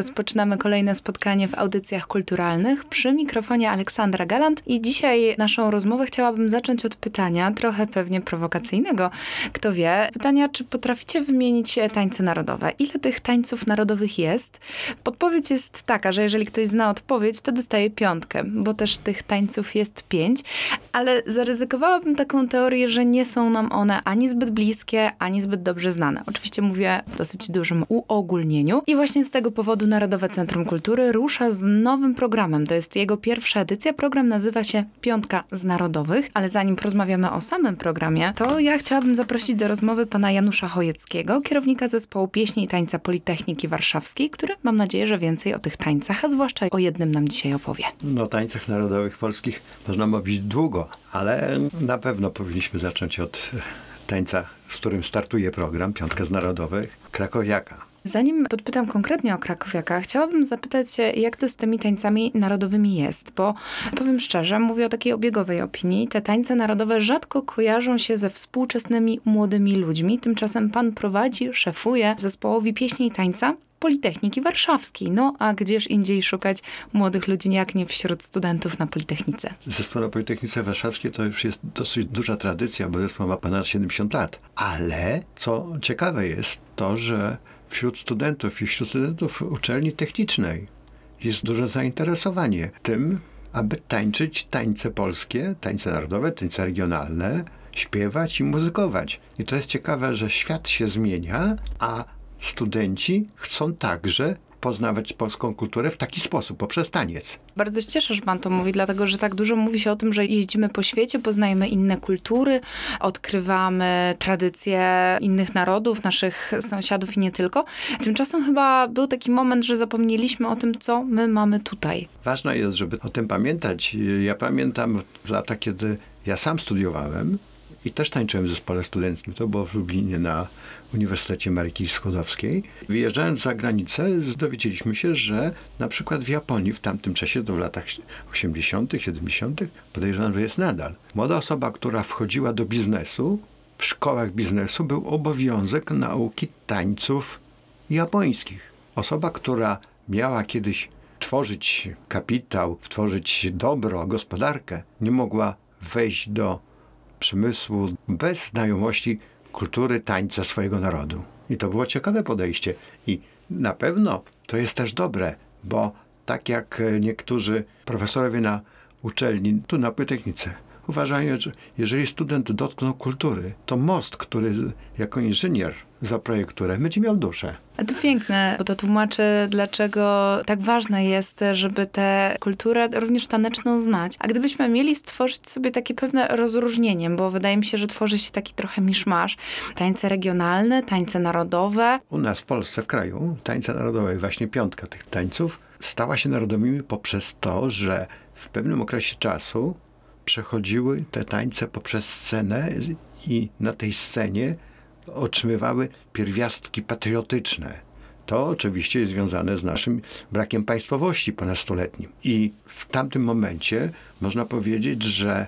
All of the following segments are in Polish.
Rozpoczynamy kolejne spotkanie w audycjach kulturalnych przy mikrofonie Aleksandra Galant i dzisiaj naszą rozmowę chciałabym zacząć od pytania, trochę pewnie prowokacyjnego. Kto wie, pytania, czy potraficie wymienić tańce narodowe? Ile tych tańców narodowych jest? Podpowiedź jest taka, że jeżeli ktoś zna odpowiedź, to dostaje piątkę, bo też tych tańców jest pięć, ale zaryzykowałabym taką teorię, że nie są nam one ani zbyt bliskie, ani zbyt dobrze znane. Oczywiście mówię w dosyć dużym uogólnieniu i właśnie z tego powodu Narodowe Centrum Kultury rusza z nowym programem. To jest jego pierwsza edycja. Program nazywa się Piątka z Narodowych, ale zanim porozmawiamy o samym programie, to ja chciałabym zaprosić do rozmowy pana Janusza Chojeckiego, kierownika zespołu pieśni i tańca Politechniki Warszawskiej, który mam nadzieję, że więcej o tych tańcach, a zwłaszcza o jednym nam dzisiaj opowie. No, o tańcach narodowych polskich można mówić długo, ale na pewno powinniśmy zacząć od tańca, z którym startuje program Piątka z Narodowych, Krakowiaka. Zanim podpytam konkretnie o krakowiaka, chciałabym zapytać się, jak to z tymi tańcami narodowymi jest, bo powiem szczerze, mówię o takiej obiegowej opinii, te tańce narodowe rzadko kojarzą się ze współczesnymi młodymi ludźmi, tymczasem pan prowadzi, szefuje zespołowi pieśni i tańca Politechniki Warszawskiej. No a gdzież indziej szukać młodych ludzi, jak nie wśród studentów na Politechnice? Zespół na Politechnice Warszawskiej to już jest dosyć duża tradycja, bo zespół ma ponad 70 lat. Ale co ciekawe jest to, że wśród studentów i wśród studentów uczelni technicznej jest duże zainteresowanie tym, aby tańczyć tańce polskie, tańce narodowe, tańce regionalne, śpiewać i muzykować. I to jest ciekawe, że świat się zmienia, a studenci chcą także poznawać polską kulturę w taki sposób, poprzez taniec. Bardzo się cieszę, że pan to mówi, dlatego że tak dużo mówi się o tym, że jeździmy po świecie, poznajemy inne kultury, odkrywamy tradycje innych narodów, naszych sąsiadów i nie tylko. Tymczasem chyba był taki moment, że zapomnieliśmy o tym, co my mamy tutaj. Ważne jest, żeby o tym pamiętać. Ja pamiętam w latach, kiedy ja sam studiowałem, i też tańczyłem w zespole studenckim. To było w Lublinie na Uniwersytecie Maryki Skłodowskiej. Wyjeżdżając za granicę, dowiedzieliśmy się, że na przykład w Japonii w tamtym czasie, to w latach 80., 70., podejrzewam, że jest nadal. Młoda osoba, która wchodziła do biznesu, w szkołach biznesu był obowiązek nauki tańców japońskich. Osoba, która miała kiedyś tworzyć kapitał, tworzyć dobro, gospodarkę, nie mogła wejść do przemysłu bez znajomości kultury tańca swojego narodu. I to było ciekawe podejście. I na pewno to jest też dobre, bo tak jak niektórzy profesorowie na uczelni, tu na Politechnice, uważają, że jeżeli student dotknął kultury, to most, który jako inżynier zaprojektuje, będzie miał duszę. A to piękne, bo to tłumaczy, dlaczego tak ważne jest, żeby tę kulturę również taneczną znać. A gdybyśmy mieli stworzyć sobie takie pewne rozróżnienie, bo wydaje mi się, że tworzy się taki trochę miszmasz. Tańce regionalne, tańce narodowe. U nas w Polsce, w kraju, tańce narodowe, właśnie piątka tych tańców, stała się narodowymi poprzez to, że w pewnym okresie czasu przechodziły te tańce poprzez scenę i na tej scenie otrzymywały pierwiastki patriotyczne. To oczywiście jest związane z naszym brakiem państwowości ponastoletnim. I w tamtym momencie można powiedzieć, że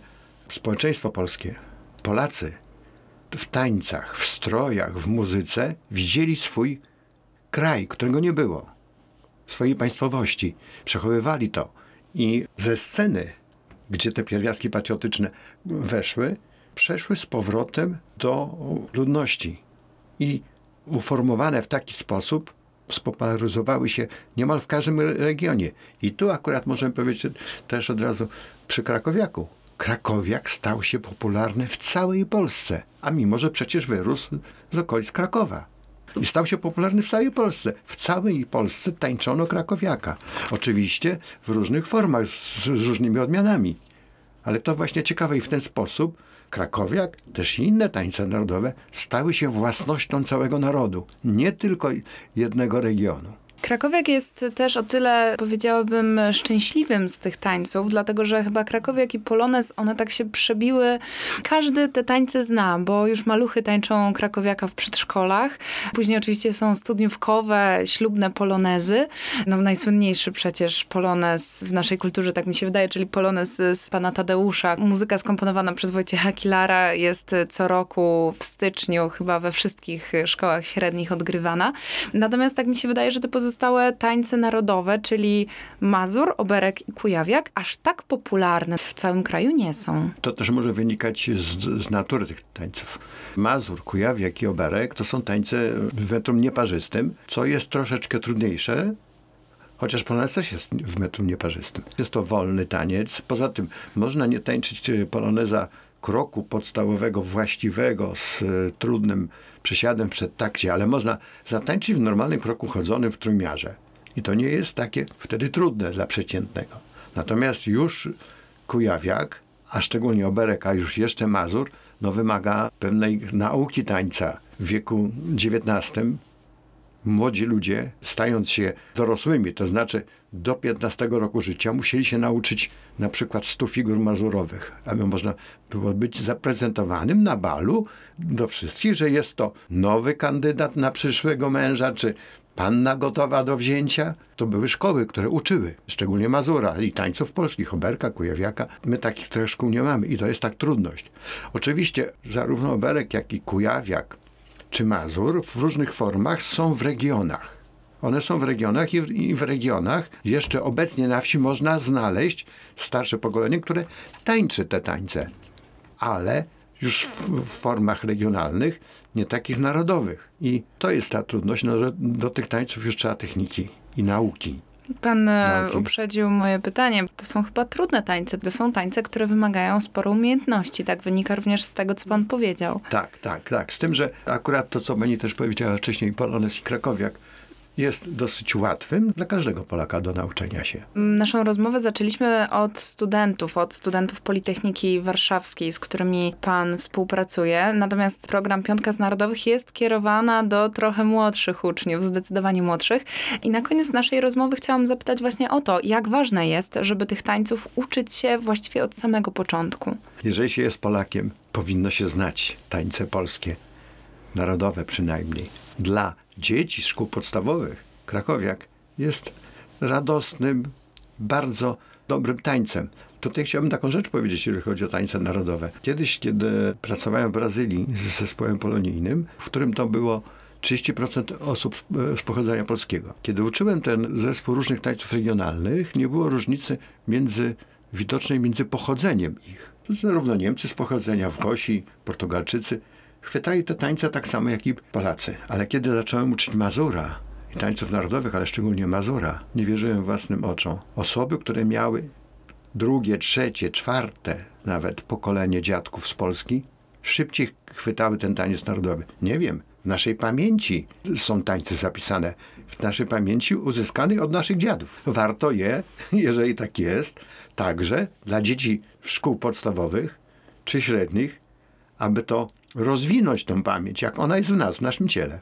społeczeństwo polskie, Polacy w tańcach, w strojach, w muzyce widzieli swój kraj, którego nie było, swojej państwowości. Przechowywali to. I ze sceny, gdzie te pierwiastki patriotyczne weszły, przeszły z powrotem do ludności i uformowane w taki sposób spopularyzowały się niemal w każdym regionie. I tu akurat możemy powiedzieć też od razu przy Krakowiaku. Krakowiak stał się popularny w całej Polsce, a mimo, że przecież wyrósł z okolic Krakowa. I stał się popularny w całej Polsce. W całej Polsce tańczono krakowiaka. Oczywiście w różnych formach, z, z różnymi odmianami. Ale to właśnie ciekawe i w ten sposób krakowiak, też i inne tańce narodowe stały się własnością całego narodu, nie tylko jednego regionu. Krakowiak jest też o tyle, powiedziałabym, szczęśliwym z tych tańców, dlatego że chyba Krakowiak i Polonez, one tak się przebiły. Każdy te tańce zna, bo już maluchy tańczą Krakowiaka w przedszkolach. Później oczywiście są studniówkowe, ślubne polonezy. No najsłynniejszy przecież polonez w naszej kulturze, tak mi się wydaje, czyli polonez z pana Tadeusza. Muzyka skomponowana przez Wojciecha Kilara jest co roku w styczniu chyba we wszystkich szkołach średnich odgrywana. Natomiast tak mi się wydaje, że te pozostałe tańce narodowe, czyli Mazur, Oberek i Kujawiak, aż tak popularne w całym kraju nie są. To też może wynikać z, z natury tych tańców. Mazur, kujawiak i oberek to są tańce w metrum nieparzystym, co jest troszeczkę trudniejsze, chociaż polonez też jest w metrum nieparzystym. Jest to wolny taniec. Poza tym można nie tańczyć poloneza kroku podstawowego, właściwego, z e, trudnym przesiadem w przedtakcie, ale można zatańczyć w normalnym kroku chodzonym w trójmiarze. I to nie jest takie wtedy trudne dla przeciętnego. Natomiast już kujawiak, a szczególnie oberek, a już jeszcze mazur, no wymaga pewnej nauki tańca. W wieku XIX młodzi ludzie, stając się dorosłymi, to znaczy do 15 roku życia, musieli się nauczyć na przykład 100 figur mazurowych, aby można było być zaprezentowanym na balu do wszystkich, że jest to nowy kandydat na przyszłego męża, czy panna gotowa do wzięcia. To były szkoły, które uczyły, szczególnie Mazura i tańców polskich, Oberka, Kujawiaka. My takich trochę szkół nie mamy i to jest tak trudność. Oczywiście zarówno Oberek, jak i Kujawiak czy Mazur w różnych formach są w regionach. One są w regionach i w, regionach jeszcze obecnie na wsi można znaleźć starsze pokolenie, które tańczy te tańce, ale już w, formach regionalnych, nie takich narodowych. I to jest ta trudność, no, do tych tańców już trzeba techniki i nauki. Pan e, Nauki. uprzedził moje pytanie. To są chyba trudne tańce. To są tańce, które wymagają sporo umiejętności. Tak wynika również z tego, co pan powiedział. Tak, tak, tak. Z tym, że akurat to, co pani też powiedziała wcześniej, Polonez i Krakowiak, jest dosyć łatwym dla każdego Polaka do nauczenia się. Naszą rozmowę zaczęliśmy od studentów, od studentów Politechniki Warszawskiej, z którymi pan współpracuje. Natomiast program Piątka z Narodowych jest kierowana do trochę młodszych uczniów, zdecydowanie młodszych. I na koniec naszej rozmowy chciałam zapytać właśnie o to, jak ważne jest, żeby tych tańców uczyć się właściwie od samego początku. Jeżeli się jest Polakiem, powinno się znać tańce polskie, narodowe przynajmniej. Dla dzieci szkół podstawowych Krakowiak jest radosnym, bardzo dobrym tańcem. Tutaj chciałbym taką rzecz powiedzieć, jeżeli chodzi o tańce narodowe. Kiedyś, kiedy pracowałem w Brazylii z zespołem polonijnym, w którym to było 30% osób z- e, z pochodzenia polskiego. Kiedy uczyłem ten zespół różnych tańców regionalnych, nie było różnicy między, widocznej między pochodzeniem ich. To zarówno Niemcy z pochodzenia, Włosi, Portugalczycy, chwytali te tańce tak samo jak i Polacy. Ale kiedy zacząłem uczyć Mazura i tańców narodowych, ale szczególnie Mazura, nie wierzyłem własnym oczom. Osoby, które miały drugie, trzecie, czwarte nawet pokolenie dziadków z Polski, szybciej chwytały ten taniec narodowy. Nie wiem, w naszej pamięci są tańce zapisane, w naszej pamięci uzyskanej od naszych dziadów. Warto je, jeżeli tak jest, także dla dzieci w szkół podstawowych czy średnich, aby to rozwinąć tą pamięć, jak ona jest w nas, w naszym ciele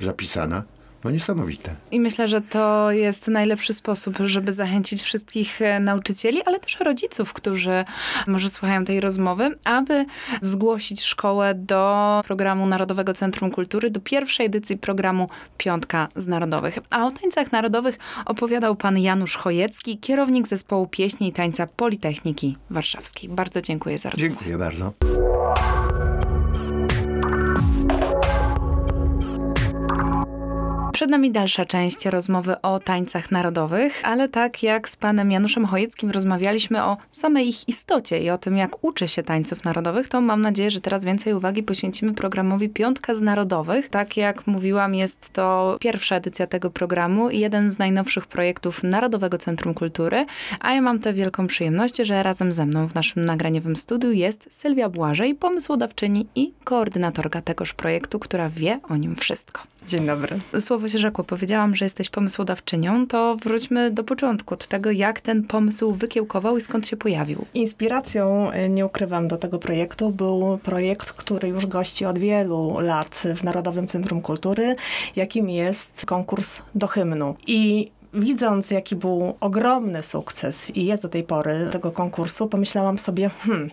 zapisana. No niesamowite. I myślę, że to jest najlepszy sposób, żeby zachęcić wszystkich e, nauczycieli, ale też rodziców, którzy może słuchają tej rozmowy, aby zgłosić szkołę do programu Narodowego Centrum Kultury, do pierwszej edycji programu Piątka z Narodowych. A o tańcach narodowych opowiadał pan Janusz Chojecki, kierownik zespołu pieśni i tańca Politechniki Warszawskiej. Bardzo dziękuję za rozmowę. Dziękuję bardzo. Przed nami dalsza część rozmowy o tańcach narodowych, ale tak jak z panem Januszem Chojeckim rozmawialiśmy o samej ich istocie i o tym, jak uczy się tańców narodowych, to mam nadzieję, że teraz więcej uwagi poświęcimy programowi Piątka z Narodowych. Tak jak mówiłam, jest to pierwsza edycja tego programu i jeden z najnowszych projektów Narodowego Centrum Kultury, a ja mam tę wielką przyjemność, że razem ze mną w naszym nagraniowym studiu jest Sylwia Błażej, pomysłodawczyni i koordynatorka tegoż projektu, która wie o nim wszystko. Dzień dobry. Słowo rzekło, powiedziałam, że jesteś pomysłodawczynią, to wróćmy do początku, od tego, jak ten pomysł wykiełkował i skąd się pojawił. Inspiracją, e, nie ukrywam, do tego projektu był projekt, który już gości od wielu lat w Narodowym Centrum Kultury, jakim jest konkurs do hymnu. I widząc, jaki był ogromny sukces i jest do tej pory tego konkursu, pomyślałam sobie, hmm,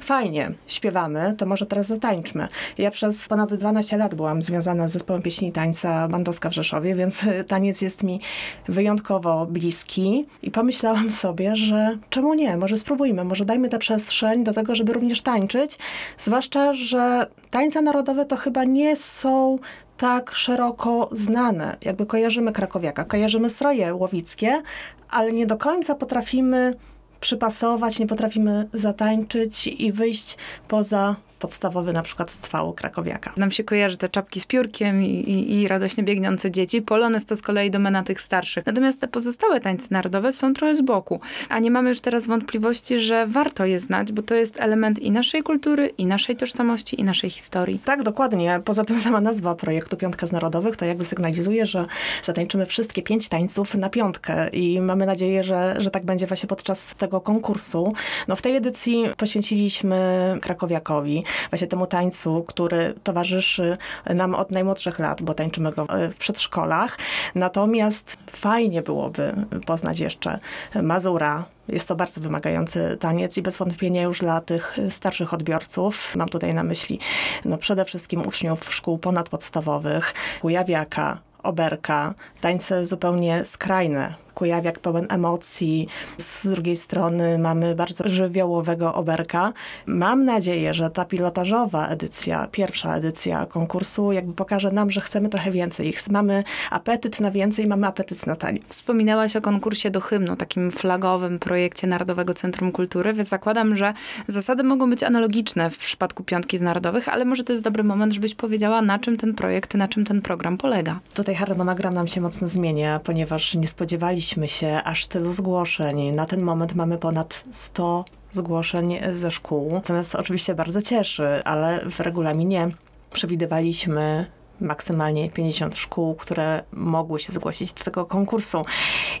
fajnie, śpiewamy, to może teraz zatańczmy. Ja przez ponad 12 lat byłam związana z zespołem pieśni i tańca Bandowska w Rzeszowie, więc taniec jest mi wyjątkowo bliski i pomyślałam sobie, że czemu nie, może spróbujmy, może dajmy tę przestrzeń do tego, żeby również tańczyć, zwłaszcza, że tańce narodowe to chyba nie są tak szeroko znane. Jakby kojarzymy krakowiaka, kojarzymy stroje łowickie, ale nie do końca potrafimy przypasować, nie potrafimy zatańczyć i wyjść poza podstawowy na przykład cwał krakowiaka. Nam się kojarzy te czapki z piórkiem i, i, i radośnie biegnące dzieci. Polonez to z kolei domena tych starszych. Natomiast te pozostałe tańce narodowe są trochę z boku. A nie mamy już teraz wątpliwości, że warto je znać, bo to jest element i naszej kultury, i naszej tożsamości, i naszej historii. Tak, dokładnie. Poza tym sama nazwa projektu Piątka z Narodowych to jakby sygnalizuje, że zatańczymy wszystkie pięć tańców na piątkę i mamy nadzieję, że, że tak będzie właśnie podczas tego konkursu. No w tej edycji poświęciliśmy krakowiakowi, właśnie temu tańcu, który towarzyszy nam od najmłodszych lat, bo tańczymy go w przedszkolach. Natomiast fajnie byłoby poznać jeszcze Mazura, jest to bardzo wymagający taniec i bez wątpienia już dla tych starszych odbiorców, mam tutaj na myśli no przede wszystkim uczniów szkół ponadpodstawowych, Kujawiaka, Oberka, tańce zupełnie skrajne, Kujawiak pełen emocji. Z drugiej strony mamy bardzo żywiołowego oberka. Mam nadzieję, że ta pilotażowa edycja, pierwsza edycja konkursu jakby pokaże nam, że chcemy trochę więcej. Mamy apetyt na więcej, mamy apetyt na taniec. Wspominałaś o konkursie do hymnu, takim flagowym projekcie Narodowego Centrum Kultury, więc zakładam, że zasady mogą być analogiczne w przypadku Piątki z Narodowych, ale może to jest dobry moment, żebyś powiedziała, na czym ten projekt, na czym ten program polega. Tutaj harmonogram nam się mocno zmienia, ponieważ nie spodziewaliśmy spodziewaliśmy się aż tylu zgłoszeń. Na ten moment mamy ponad 100 zgłoszeń ze szkół, co nas oczywiście bardzo cieszy, ale w regulaminie przewidywaliśmy maksymalnie 50 szkół, które mogły się zgłosić do tego konkursu.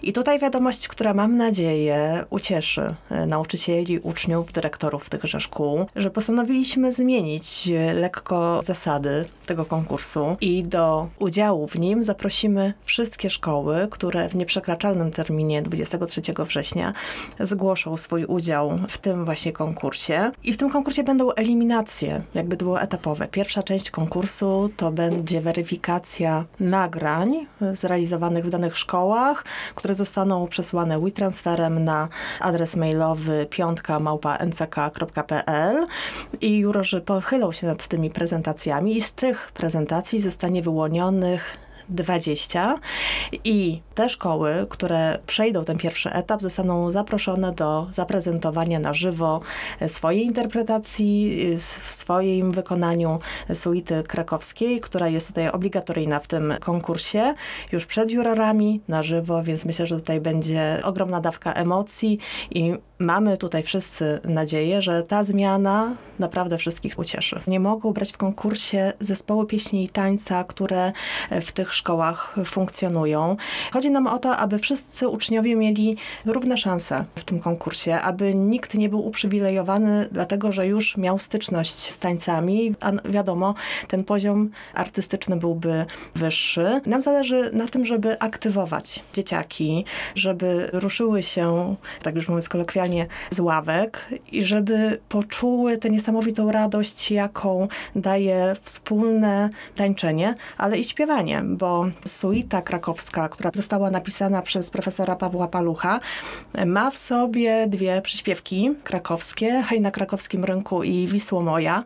I tutaj wiadomość, która mam nadzieję ucieszy e, nauczycieli, uczniów, dyrektorów tychże szkół, że postanowiliśmy zmienić e, lekko zasady tego konkursu i do udziału w nim zaprosimy wszystkie szkoły, które w nieprzekraczalnym terminie 23 września zgłoszą swój udział w tym właśnie konkursie. I w tym konkursie będą eliminacje, jakby to było etapowe. Pierwsza część konkursu to będzie będzie weryfikacja nagrań zrealizowanych w danych szkołach, które zostaną przesłane WeTransferem na adres mailowy piątka.nck.pl i jurorzy pochylą się nad tymi prezentacjami i z tych prezentacji zostanie wyłonionych 20 i te szkoły, które przejdą ten pierwszy etap, zostaną zaproszone do zaprezentowania na żywo swojej interpretacji, w swoim wykonaniu suity krakowskiej, która jest tutaj obligatoryjna w tym konkursie, już przed jurorami na żywo, więc myślę, że tutaj będzie ogromna dawka emocji i mamy tutaj wszyscy nadzieję, że ta zmiana naprawdę wszystkich ucieszy. Nie mogą brać w konkursie zespoły pieśni i tańca, które w tych szkołach funkcjonują. Chodzi nam o to, aby wszyscy uczniowie mieli równe szanse w tym konkursie, aby nikt nie był uprzywilejowany, dlatego że już miał styczność z tańcami, a wiadomo, ten poziom artystyczny byłby wyższy. Nam zależy na tym, żeby aktywować dzieciaki, żeby ruszyły się, tak już mówiąc kolokwialnie, z ławek i żeby poczuły tę niesamowitą radość, jaką daje wspólne tańczenie, ale i śpiewanie, bo suita krakowska, która została napisana przez profesora Pawła Palucha, ma w sobie dwie przyśpiewki krakowskie, Hej na krakowskim rynku i Wisło moja.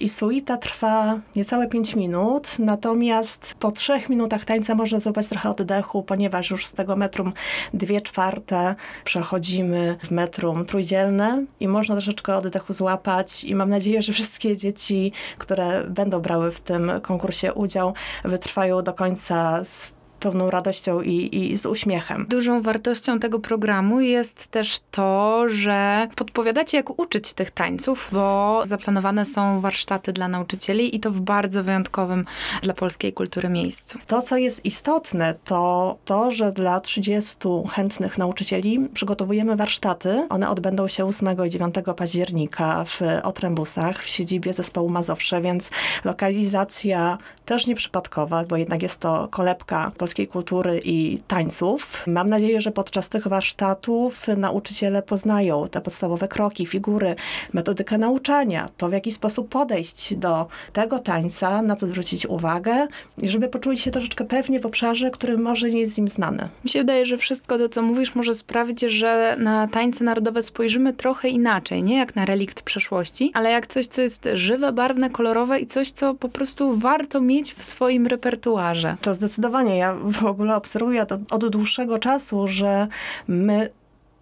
I suita trwa niecałe 5 minut, natomiast po trzech minutach tańca można złapać trochę oddechu, ponieważ już z tego metrum dwie czwarte przechodzimy w metrum trójdzielne i można troszeczkę oddechu złapać i mam nadzieję, że wszystkie dzieci, które będą brały w tym konkursie udział, wytrwają do końca z pełną radością i, i z uśmiechem. Dużą wartością tego programu jest też to, że podpowiadacie, jak uczyć tych tańców, bo zaplanowane są warsztaty dla nauczycieli i to w bardzo wyjątkowym dla polskiej kultury miejscu. To, co jest istotne, to to, że dla 30 chętnych nauczycieli przygotowujemy warsztaty. One odbędą się 8 i 9 października w Otrębusach, w siedzibie zespołu Mazowsze, więc lokalizacja też nieprzypadkowa, bo jednak jest to kolebka polskiej kultury i tańców. Mam nadzieję, że podczas tych warsztatów nauczyciele poznają te podstawowe kroki, figury, metodykę nauczania, to w jaki sposób podejść do tego tańca, na co zwrócić uwagę i żeby poczuli się troszeczkę pewnie w obszarze, który może nie jest im znany. Mi się wydaje, że wszystko to, co mówisz, może sprawić, że na tańce narodowe spojrzymy trochę inaczej, nie jak na relikt przeszłości, ale jak coś, co jest żywe, barwne, kolorowe i coś, co po prostu warto mieć w swoim repertuarze. To zdecydowanie. Ja w ogóle obserwuję to od dłuższego czasu, że my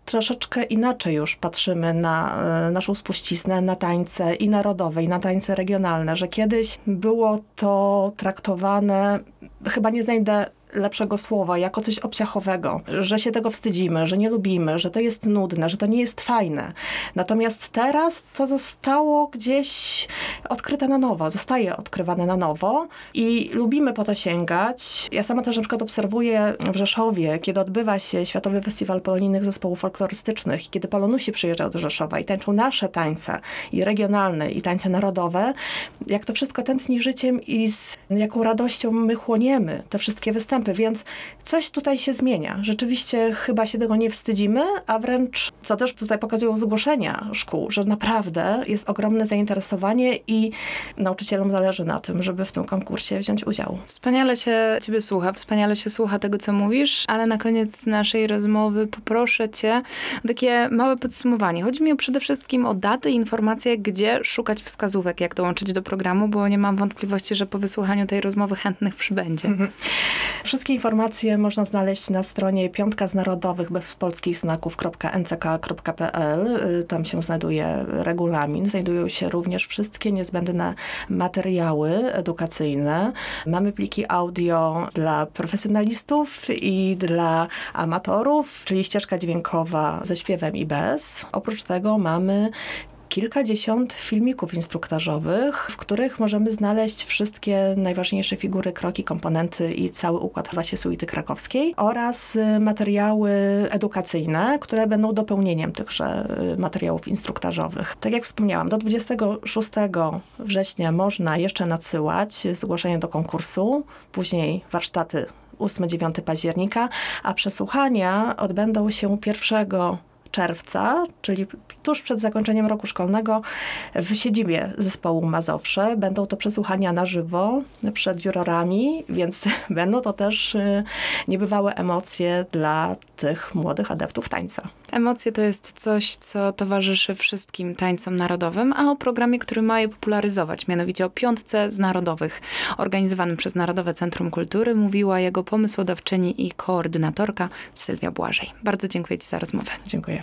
troszeczkę inaczej już patrzymy na e, naszą spuściznę, na tańce i narodowe, i na tańce regionalne, że kiedyś było to traktowane, chyba nie znajdę lepszego słowa, jako coś obciachowego, że się tego wstydzimy, że nie lubimy, że to jest nudne, że to nie jest fajne. Natomiast teraz to zostało gdzieś odkryte na nowo, zostaje odkrywane na nowo i lubimy po to sięgać. Ja sama też na przykład obserwuję w Rzeszowie, kiedy odbywa się Światowy Festiwal Polonijnych Zespołów Folklorystycznych kiedy Polonusi przyjeżdżają do Rzeszowa i tańczą nasze tańce i regionalne i tańce narodowe, jak to wszystko tętni życiem i z jaką radością my chłoniemy te wszystkie występy więc coś tutaj się zmienia. Rzeczywiście chyba się tego nie wstydzimy, a wręcz, co też tutaj pokazują zgłoszenia szkół, że naprawdę jest ogromne zainteresowanie i nauczycielom zależy na tym, żeby w tym konkursie wziąć udział. Wspaniale się ciebie słucha, wspaniale się słucha tego, co mówisz, ale na koniec naszej rozmowy poproszę cię o takie małe podsumowanie. Chodzi mi o przede wszystkim o daty i informacje, gdzie szukać wskazówek, jak dołączyć do programu, bo nie mam wątpliwości, że po wysłuchaniu tej rozmowy chętnych przybędzie. Wszystkie informacje można znaleźć na stronie piątka z narodowych bez polskich znaków.nck.pl. Tam się znajduje regulamin. Znajdują się również wszystkie niezbędne materiały edukacyjne. Mamy pliki audio dla profesjonalistów i dla amatorów, czyli ścieżka dźwiękowa ze śpiewem i bez. Oprócz tego mamy kilkadziesiąt filmików instruktażowych, w których możemy znaleźć wszystkie najważniejsze figury, kroki, komponenty i cały układ właśnie suity krakowskiej oraz y, materiały edukacyjne, które będą dopełnieniem tychże y, materiałów instruktażowych. Tak jak wspomniałam, do 26 września można jeszcze nadsyłać zgłoszenie do konkursu, później warsztaty 8-9 października, a przesłuchania odbędą się 1 czerwca, czyli tuż przed zakończeniem roku szkolnego w siedzibie zespołu Mazowsze. Będą to przesłuchania na żywo przed jurorami, więc będą to też y, niebywałe emocje dla tych młodych adeptów tańca. Emocje to jest coś, co towarzyszy wszystkim tańcom narodowym, a o programie, który ma je popularyzować, mianowicie o Piątce z Narodowych, organizowanym przez Narodowe Centrum Kultury, mówiła jego pomysłodawczyni i koordynatorka Sylwia Błażej. Bardzo dziękuję Ci za rozmowę. Dziękuję.